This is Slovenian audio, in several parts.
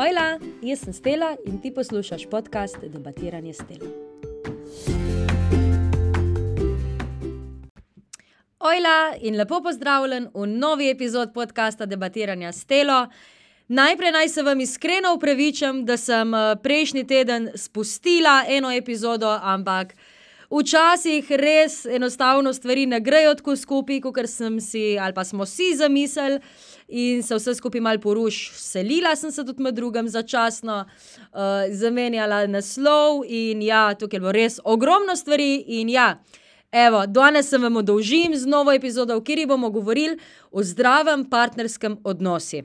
Ojla, jaz sem Stela in ti poslušaš podcast Debatiranje Stela. Ojla in lepo pozdravljen v novi epizodi podcasta Debatiranja Stelo. Najprej naj se vam iskreno upravičim, da sem eh, prejšnji teden spustila eno epizodo, ampak včasih res enostavno stvari ne grejo tako skupaj, kot sem si ali pa smo si zamislili. In se vse skupaj malo porušila, selila sem se tudi med drugim začasno, uh, zamenjala naslov in ja, tukaj bilo res ogromno stvari. In ja, evo, danes se vam oddolžim z novo epizodo, v kateri bomo govorili o zdravem partnerskem odnosu.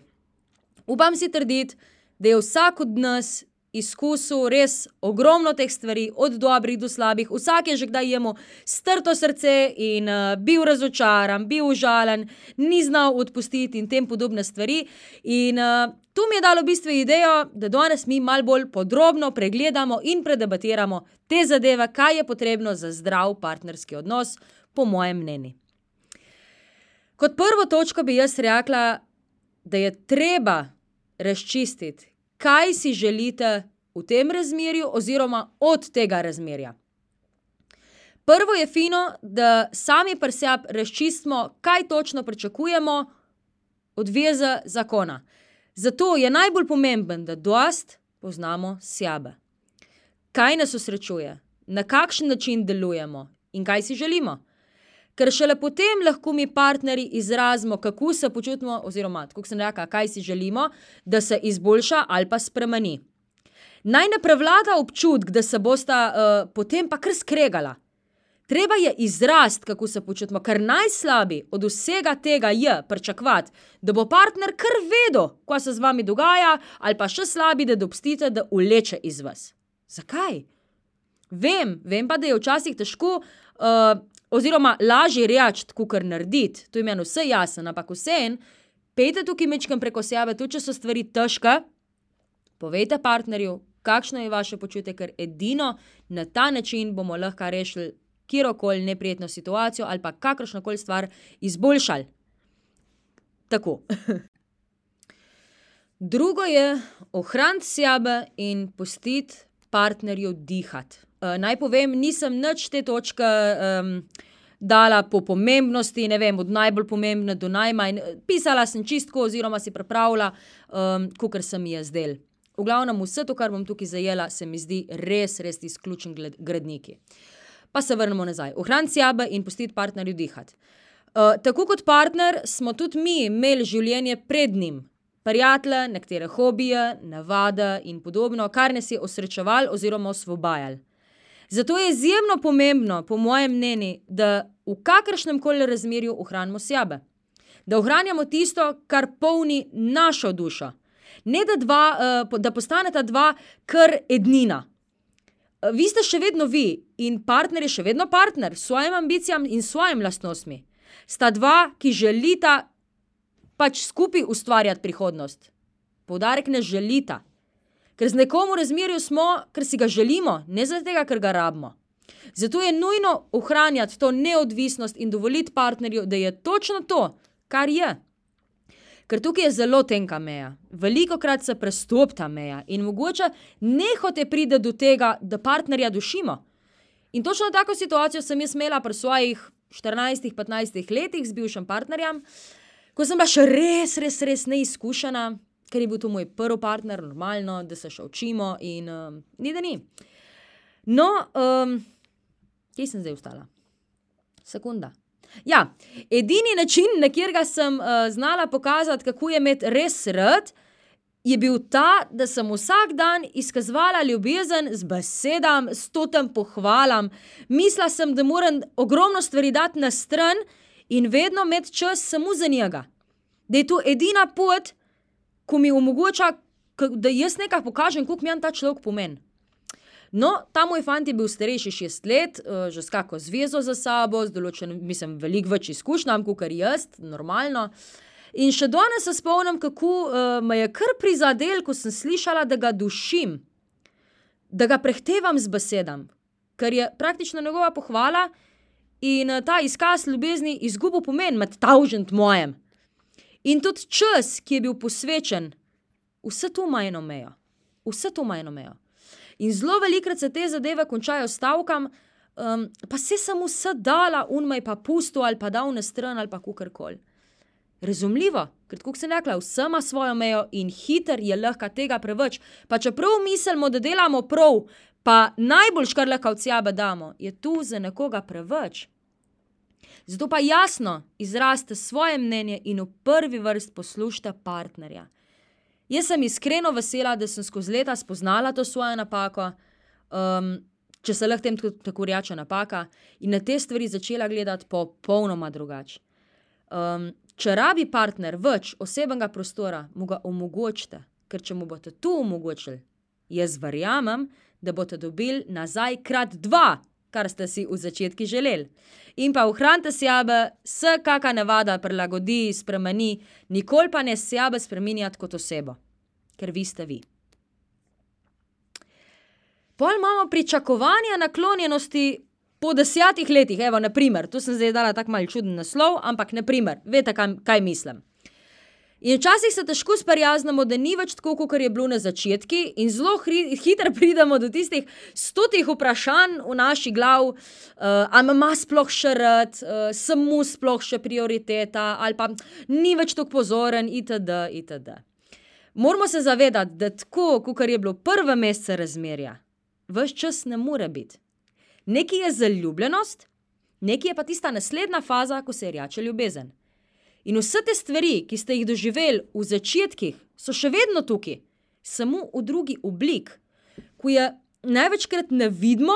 Upam si trditi, da je vsak od nas izkusil res ogromno teh stvari, od dobrih do slabih. Vsak je že kdaj imel strto srce in uh, bil razočaran, bil užaljen, ni znal odpustiti in tem podobne stvari. In uh, tu mi je dalo v bistvu idejo, da danes mi malo bolj podrobno pregledamo in predebatiramo te zadeve, kaj je potrebno za zdrav partnerski odnos, po mojem mnenju. Kot prvo točko bi jaz rekla, da je treba razčistiti, kaj si želite v tem razmerju, oziroma od tega razmerja. Prvo je fino, da sami pri sebi razčistimo, kaj točno pričakujemo od veze zakona. Zato je najbolj pomemben, da dost poznamo sebe. Kaj nas osrečuje, na kakšen način delujemo in kaj si želimo. Ker šele potem lahko mi partnerji izrazimo, kako se počutimo, oziroma kako sem rekla, kaj si želimo, da se izboljša ali pa spremeni. Naj ne prevlada občutek, da se bosta uh, potem pa kar skregala. Treba je izrast, kako se počutimo, ker najslabši od vsega tega je pričakovati, da bo partner kar vedel, kaj se z vami dogaja, ali pa še slabši, da dopustite, da uleče iz vas. Zakaj? Vem, vem pa, da je včasih težko. Uh, oziroma lažje reči, kot kar narediti, to je meni vse jasno, ampak vseeno, pejte tukaj mečkam preko sebe, tudi če so stvari težke, povejte partnerju, kakšno je vaše počutje, ker edino na ta način bomo lahko rešili kjerkoli neprijetno situacijo ali pa kakršno koli stvar izboljšali. Tako. Drugo je ohraniti sebe in pustiti partnerju dihati. Uh, naj povem, nisem nič te točke um, dala po pomembnosti, ne vem, od najbolj pomembne do najmanj. Pisala sem čistko, oziroma si pripravila, um, kot se mi je zdel. V glavnem, vse to, kar bom tukaj zajela, se mi zdi res, res izključen gradniki. Pa se vrnemo nazaj. Ohraniti sebe in pustiti partnerju dihati. Uh, tako kot partner, smo tudi mi imeli življenje pred njim, prijatelje, nekatere hobije, navade in podobno, kar nas je osrečevalo oziroma osvobajalo. Zato je izjemno pomembno, po mojem mnenju, da v kakršnem koli razmerju ohranimo sebe. Da ohranjamo tisto, kar polni našo dušo. Ne da, dva, uh, da postaneta dva, kar ednina. Uh, vi ste še vedno vi in partner je še vedno partner s svojimi ambicijami in svojimi lastnostmi. Sta dva, ki želita pač skupaj ustvarjati prihodnost. Poudarek ne želita. Ker z nekom v razmerju smo, ker si ga želimo, ne zato, ker ga rabimo. Zato je nujno ohranjati to neodvisnost in dovoliti partnerju, da je točno to, kar je. Ker tukaj je zelo tenka meja, veliko krat se prestopi ta meja in mogoče nehote pride do tega, da partnerja dušimo. In točno tako situacijo sem jaz imela pri svojih 14-15 letih z bivšim partnerjem, ko sem bila še res, res, res neizkušena, ker je bil to moj prvi partner, normalno, da se še učimo in um, ni da ni. No, um, kje sem zdaj ustala? Sekunda. Ja, edini način, na katerega sem uh, znala pokazati, kako je imeti res rad, je bil ta, da sem vsak dan izkazovala ljubezen z besedami, s totem pohvalam. Mislila sem, da moram ogromno stvari dati na stran in vedno imeti čas samo za njega. Da je to edina pot, ko mi omogoča, da jaz nekaj pokažem, kako mi je ta človek pomen. No, ta moj fant je bil starejši šest let, uh, že s kakšno zvezo za sabo, z določenim, mislim, veliko več izkušnjam, kot kar jaz, normalno. In še danes se spomnim, kako uh, me je kar prizadel, ko sem slišala, da ga dušim, da ga prehtevam z besedami, ker je praktično njegova pohvala in uh, ta izkaz ljubezni izgubil pomen med tavžent mojem. In tudi čas, ki je bil posvečen Vse to ima eno mejo. Vse to ima eno mejo. In zelo velikrat se te zadeve končajo s stavkom, um, pa se sem vse dala, unmaj pa pusto ali pa dal na stran ali pa kakorkoli. Razumljivo, ker kot sem rekla, vse ima svojo mejo in hiter je lahko tega preveč. Pa čeprav mislimo, da delamo prav, pa najboljš, kar lahko od sebe damo, je tu za nekoga preveč. Zato pa jasno izraste svoje mnenje in v prvi vrsti poslušate partnerja. Jaz sem iskreno vesela, da sem skozi leta spoznala to svojo napako, um, če se lahko tem tako reče napaka, in na te stvari začela gledati popolnoma drugače. Um, če rabi partner več osebnega prostora, mu ga omogočite, ker če mu boste to omogočili, jaz verjamem, da boste dobili nazaj krat dva, kar ste si v začetku želeli. In pa ohranite sebe, se kakšna navada prilagodi, spremeni, nikoli pa ne sebe spremenjati kot osebo, ker vi ste vi. Pol imamo pričakovanja naklonjenosti po desetih letih, evo, na primer, tu sem zdaj dala tako malo čuden naslov, ampak na primer, veste, kaj, kaj mislim. In včasih se težko sprijaznimo, da ni več tako, kot je bilo na začetku, in zelo hitro pridemo do tistih stotih vprašanj v naši glavi, uh, ali ima sploh še rad, uh, sem mu sploh še prioriteta, ali pa ni več tako pozoren, itd. itd. Moramo se zavedati, da tako, kot je bilo prve mesece razmerja, vse čas ne more biti. Nekaj je zaljubljenost, nekaj je pa tista naslednja faza, ko se je reče ljubezen. In vse te stvari, ki ste jih doživeli v začetkih, so še vedno tukaj, samo v drugi obliki, ko je največkrat ne vidimo,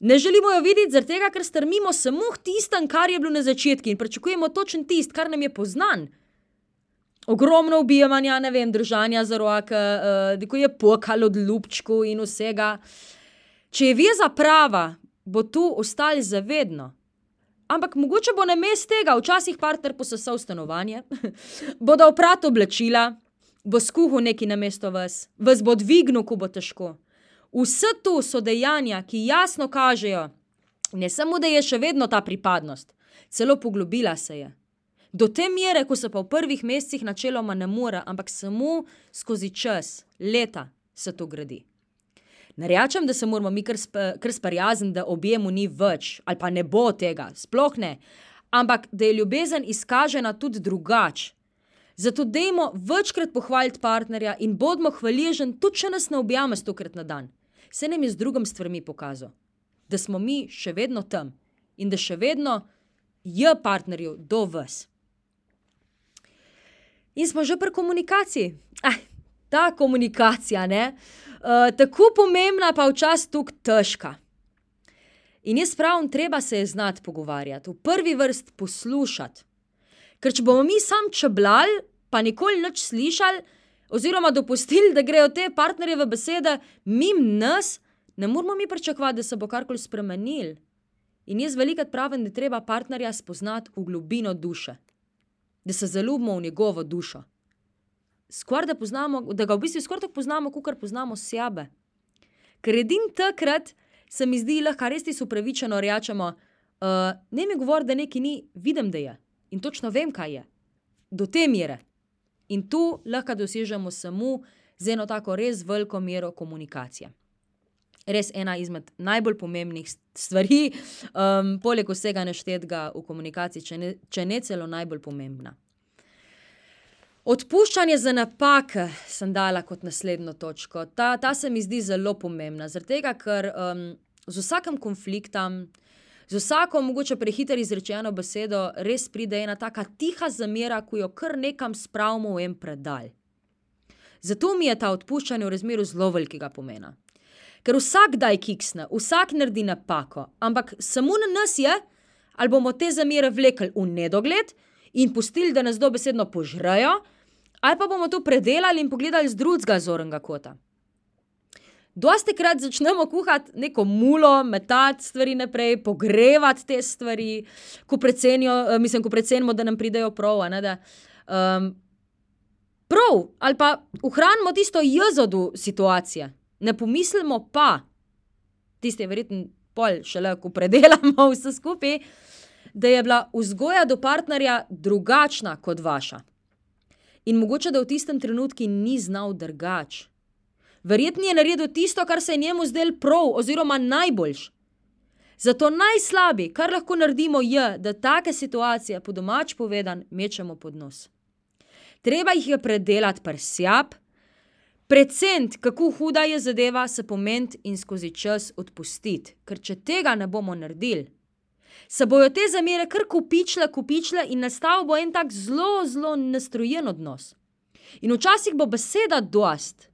ne želimo jo videti, zaradi tega, ker strmimo samo k tistem, kar je bilo na začetku in pričakujemo točen tist, kar nam je poznan. Ogromno ubijanja, ne vem, držanja za roke, uh, ko je pokal od lupčku in vsega. Če je veza prava, bo tu ostali zavedno. Ampak mogoče bo na mestu tega včasih partner posesal stanovanje, bodo oprat oblačila, bo skuhal neki na mesto vas, vas bo dvignil, ko bo težko. Vse to so dejanja, ki jasno kažejo, ne samo da je še vedno ta pripadnost, celo poglobila se je. Do te mere, ko se pa v prvih mesecih načeloma ne more, ampak samo skozi čas, leta se to gradi. Ne rečem, da se moramo mi kar sprijazniti, da objemu ni več ali pa ne bo tega, sploh ne. Ampak da je ljubezen izkažena tudi drugače. Zato dajmo večkrat pohvaliti partnerja in bodimo hvaležni, tudi če nas ne objame stokrat na dan. Se nam je z drugim stvarmi pokazal, da smo mi še vedno tam in da še vedno je partnerju do vas. In smo že pri komunikaciji. Ah, ta komunikacija, ne? Eh, tako pomembna, pa včasih tako težka. In jaz pravim, treba se je znati pogovarjati, v prvi vrsti poslušati. Ker če bomo mi sam čeblali, pa nikoli nič slišali, oziroma dopustili, da grejo te partnerjeve besede mimo nas, ne moramo mi pričakovati, da se bo karkoli spremenil. In jaz velikokrat pravim, da treba partnerja spoznati v globino duše, da se zaljubimo v njegovo dušo skoraj da poznamo, da ga v bistvu skoraj tako poznamo, kot poznamo sebe. Ker edin takrat se mi zdi, lahko res ti upravičeno rečemo, uh, ne mi govori, da nekaj ni, vidim, da je in točno vem, kaj je. Do te mere. In tu lahko dosežemo samo z eno tako res veliko mero komunikacije. Res ena izmed najbolj pomembnih stvari, um, poleg vsega naštetega v komunikaciji, če ne, če ne celo najbolj pomembna. Odpuščanje za napake sem dala kot naslednjo točko. Ta, ta se mi zdi zelo pomembna, tega, ker um, z vsakim konfliktom, z vsako mogoče prehiter izrečeno besedo, res pride ena taka tiha zamera, ki jo kar nekam spravimo v en predal. Zato mi je ta odpuščanje v razmeru zelo velikega pomena. Ker vsak daj kiksne, vsak naredi napako, ampak samo na nas je, ali bomo te zamere vlekli v nedogled in pustili, da nas dobesedno požrejo ali pa bomo to predelali in pogledali z drugega zornega kota. Dosti krat začnemo kuhati neko mulo, metati stvari naprej, pogrevati te stvari, ko, eh, mislim, ko precenimo, da nam pridejo prav. Ne, da, um, prav, ali pa ohranimo tisto jezodu situacije, ne pomislimo pa, tiste je verjetno pol, šele ko predelamo vse skupaj, da je bila vzgoja do partnerja drugačna kot vaša. In mogoče da v tistem trenutku ni znal drugače. Verjetno je naredil tisto, kar se je njemu zdelo prav, oziroma najboljš. Zato najslabše, kar lahko naredimo, je, da take situacije, po domače povedano, mečemo pod nos. Treba jih je predelati pri sebi, preceniti, kako huda je zadeva, se pomeniti in skozi čas odpustiti. Ker če tega ne bomo naredili, se bojo te zamere kar kopičile, kopičile in nastal bo en tak zelo, zelo nastrojen odnos. In včasih bo beseda dosti,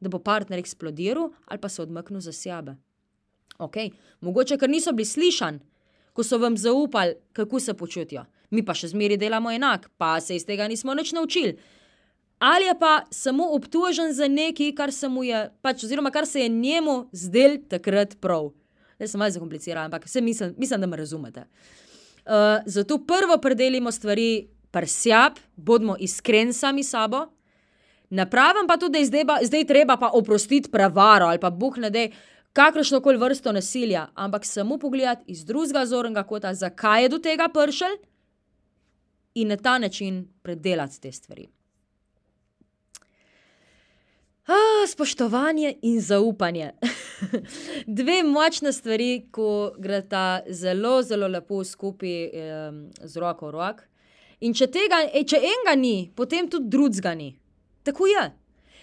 da bo partner eksplodiral ali pa se odmaknil za sebe. Okej, mogoče ker niso bili slišani, ko so vam zaupali, kako se počutijo, mi pa še zmeraj delamo enako, pa se iz tega nismo nič naučili. Ali je pa samo obtožen za nekaj, kar se mu je pač, oziroma kar se je njemu zdelo takrat prav. Zdaj sem malo zakompliciral, ampak saj mislim, mislim, da me razumete. zato prvo predelimo stvari sebi, bodimo iskreni sami s sabo, ne pravim pa to, da je zdaj pa, zdaj treba pa oprostiti prevaro ali pa bog ne daj kakršnokoli vrsto nasilja, ampak samo pogledati iz drugega zornega kota, zakaj je do tega prišlo, in na ta način predelati te stvari. Spoštovanje in zaupanje, dve močni stvari, ko gresta zelo, zelo lepo skupaj, z roko v roki. In če tega, če enega ni, potem tudi drugega ni. Tako je.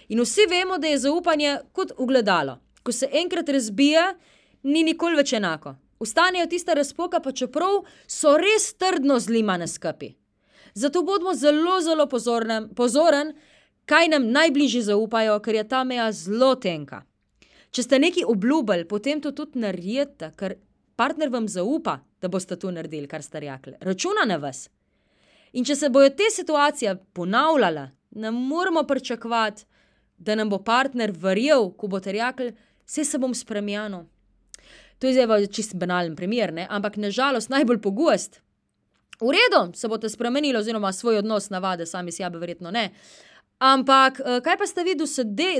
In vsi vemo, da je zaupanje kot ogledalo. Ko se enkrat razbije, ni nikoli več enako. Ostanejo tista razpoka, pa čeprav so res trdno zlimane skupaj. Zato bodimo zelo, zelo pozorni, kaj nam najbližji zaupajo, ker je ta meja zelo tenka. Če ste nekaj obljubili, potem to tudi naredite, ker partner vam zaupa, da boste to naredili, kar ste rekli, računa na vas. In če se bojo te situacije ponavljale, ne moremo pričakovati, da nam bo partner verjel, ko boste rekli: "Saj se bom spremenil." To je zdaj čisto banalen primer, ne, ampak na žalost najbolj pogosto. V redu, se boste spremenili oziroma svoj odnos navadili sami sebi verjetno ne, ampak, kaj pa ste vi do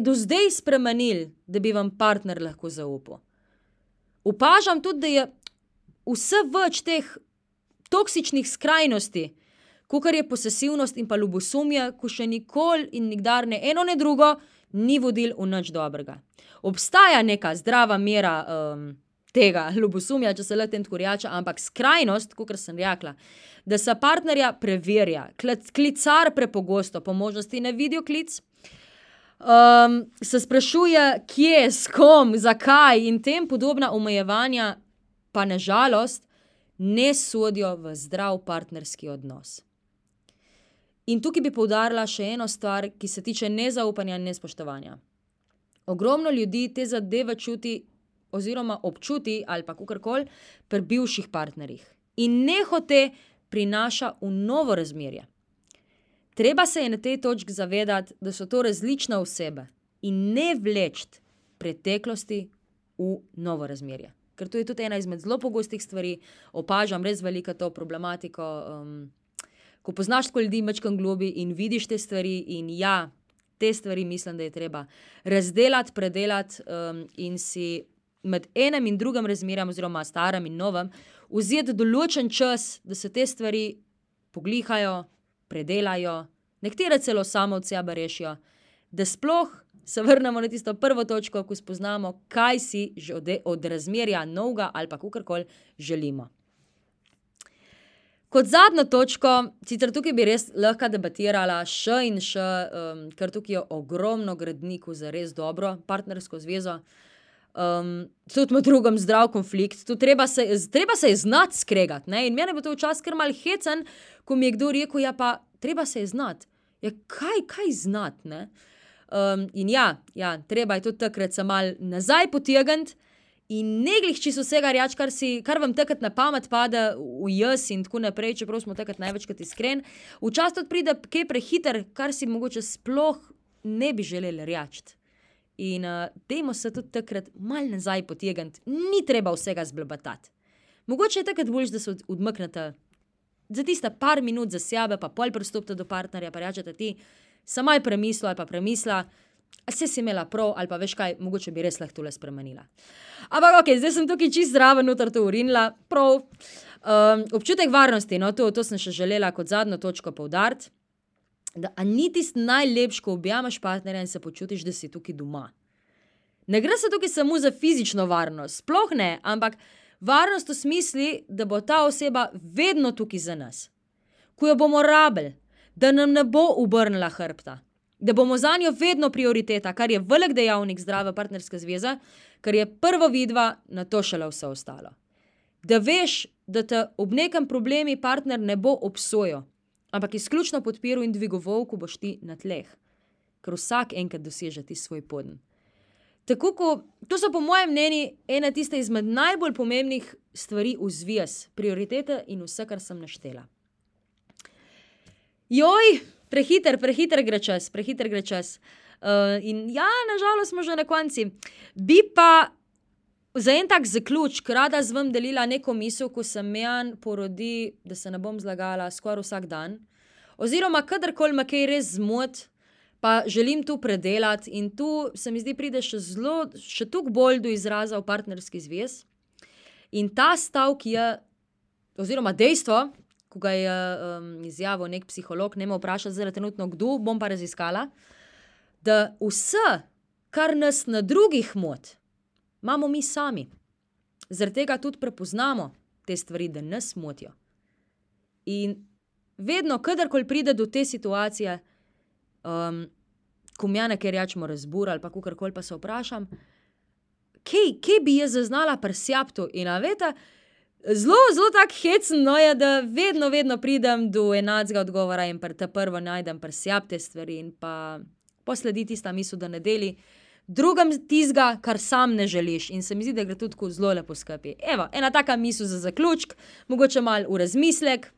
do zdaj spremenili, da bi vam partner lahko zaupal? Opažam tudi, da je vse več teh toksičnih skrajnosti, kakor je posesivnost in pa ljubosumje, ko še nikoli in nikdar ne eno ne drugo ni vodilo v nič dobrega. Obstaja neka zdrava mera, tega ljubosumja, če se lahko tako reče, ampak skrajnost, kakor sem rekla, da se partnerja preverja, klicar prepogosto, po možnosti na videoklic, se sprašuje, kje, s kom, zakaj in tem podobna omejevanja pa na žalost ne sodijo v zdrav partnerski odnos. In tukaj bi poudarila še eno stvar, ki se tiče nezaupanja in nespoštovanja. Ogromno ljudi te zadeve čuti oziroma občuti, ali pa kakorkoli, pri bivših partnerjih. In nehote prinaša v novo razmerje. Treba se je na tej točki zavedati, da so to različne osebe, in ne vleči preteklosti v novo razmerje. Ker to je tudi ena izmed zelo pogostih stvari, opažam res veliko to problematiko, ko poznaš tako ljudi majčkeno globlje in vidiš te stvari, in ja, te stvari mislim, da je treba razdelati, predelati, in si med enim in drugim razmerjem oziroma starim in novim vzeti določen čas, da se te stvari poglihajo, predelajo, nekatere celo same od sebe rešijo. Da sploh se vrnemo na tisto prvo točko, ko spoznamo, kaj si od od razmerja novega ali pa kakorkoli želimo. Kot zadnjo točko, sicer tukaj bi res lahko debatirala še in še, ker tukaj je ogromno gradnikov za res dobro partnersko zvezo. Tudi med drugim zdrav konflikt, tudi treba se treba se je znati skregati, ne, in mene je to včasih kar malo hecno, ko mi je kdo rekel: "Ja, pa treba se je znati." Ja, kaj, kaj znati, ne? in ja, ja, treba je tudi takrat se malo nazaj potegniti in ne glih čisto vsega reči, kar si, kar vam takrat na pamet pade v jez in tako naprej, čeprav smo takrat največkrat iskreni. Včasih tudi pride kaj prehitro, kar si mogoče sploh ne bi želeli reči. In, dajmo se tudi takrat malo nazaj potegniti, ni treba vsega zblabetati. Mogoče je takrat boljše, da se odmaknete za tiste par minut za sebe pa pol pristopite do partnerja pa rečete: "Ti, sem malo premislil ali pa premislila, saj si imela prav, ali pa veš kaj, mogoče bi res lahko tole spremenila." Ampak okej, zdaj sem tukaj čisto zraven noter to vrinila, prav. občutek varnosti, no, to, to sem še želela kot zadnjo točko poudariti. Da ni tisti najlepši, ko objameš partnerja in se počutiš, da si tukaj doma. Ne gre se tukaj samo za fizično varnost, sploh ne, ampak varnost v smislu, da bo ta oseba vedno tukaj za nas, ko jo bomo rabili, da nam ne bo obrnila hrbta, da bomo za njo vedno prioriteta, kar je velik dejavnik zdrave partnerske zveze, ker je prvo vidva, na to šele vse ostalo. Da veš, da te ob nekem problemu partner ne bo obsojal, ampak izključno podpiral in dvigoval, ko boš ti na tleh, ker vsak enkrat doseže ti svoj podn. Tako, ko, to so po mojem mnenju ena tistih izmed najbolj pomembnih stvari v zvezi, prioritete in vse, kar sem naštela. Joj, prehiter, prehiter gre čas, prehiter gre čas. Uh, in ja, nažalost smo že na koncu. Bi pa za en tak zaključek rada z vami delila neko misel, ko sem jan porodi, da se ne bom zlagala skoraj vsak dan. Oziroma, kadarkoli me kaj res zmot, pa želim tu predelati, in tu se mi zdi, pride še zelo, še toliko bolj do izraza v partnerski zvezi. In ta stavek je, oziroma dejstvo, ko ga je um, izjavil nek psiholog, ne me vpraša, zdaj trenutno kdo, bom pa raziskala, da vse, kar nas na drugih moti, imamo mi sami. Zaradi tega tudi prepoznamo te stvari, da nas motijo. In vedno, kadarkoli pride do te situacije, um, ko mi je nekaj rečemo, razbur ali pa karkoli, pa se vprašam, kaj, kaj bi jaz zaznala presjapto. In veste, zelo, zelo tako hecno je, da vedno, vedno pridem do enakega odgovora in te prvo najdem presjapte stvari in pa posledi tista misel, da ne deli drugem tizga, kar sam ne želiš. In se mi zdi, da gre tudi zelo lepo skupaj. Evo, ena taka misel za zaključek, mogoče malo v razmislek.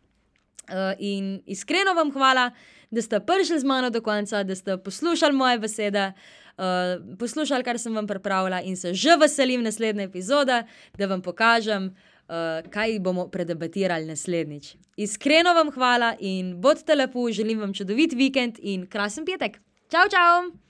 Uh, in iskreno vam hvala, da ste prišli z mano do konca, da ste poslušali moje besede, uh, poslušali, kar sem vam pripravila, in se že veselim naslednje epizode, da vam pokažem, uh, kaj bomo predebatirali naslednjič. Iskreno vam hvala in bodite lepo, želim vam čudovit vikend in krasen petek. Čau, čau!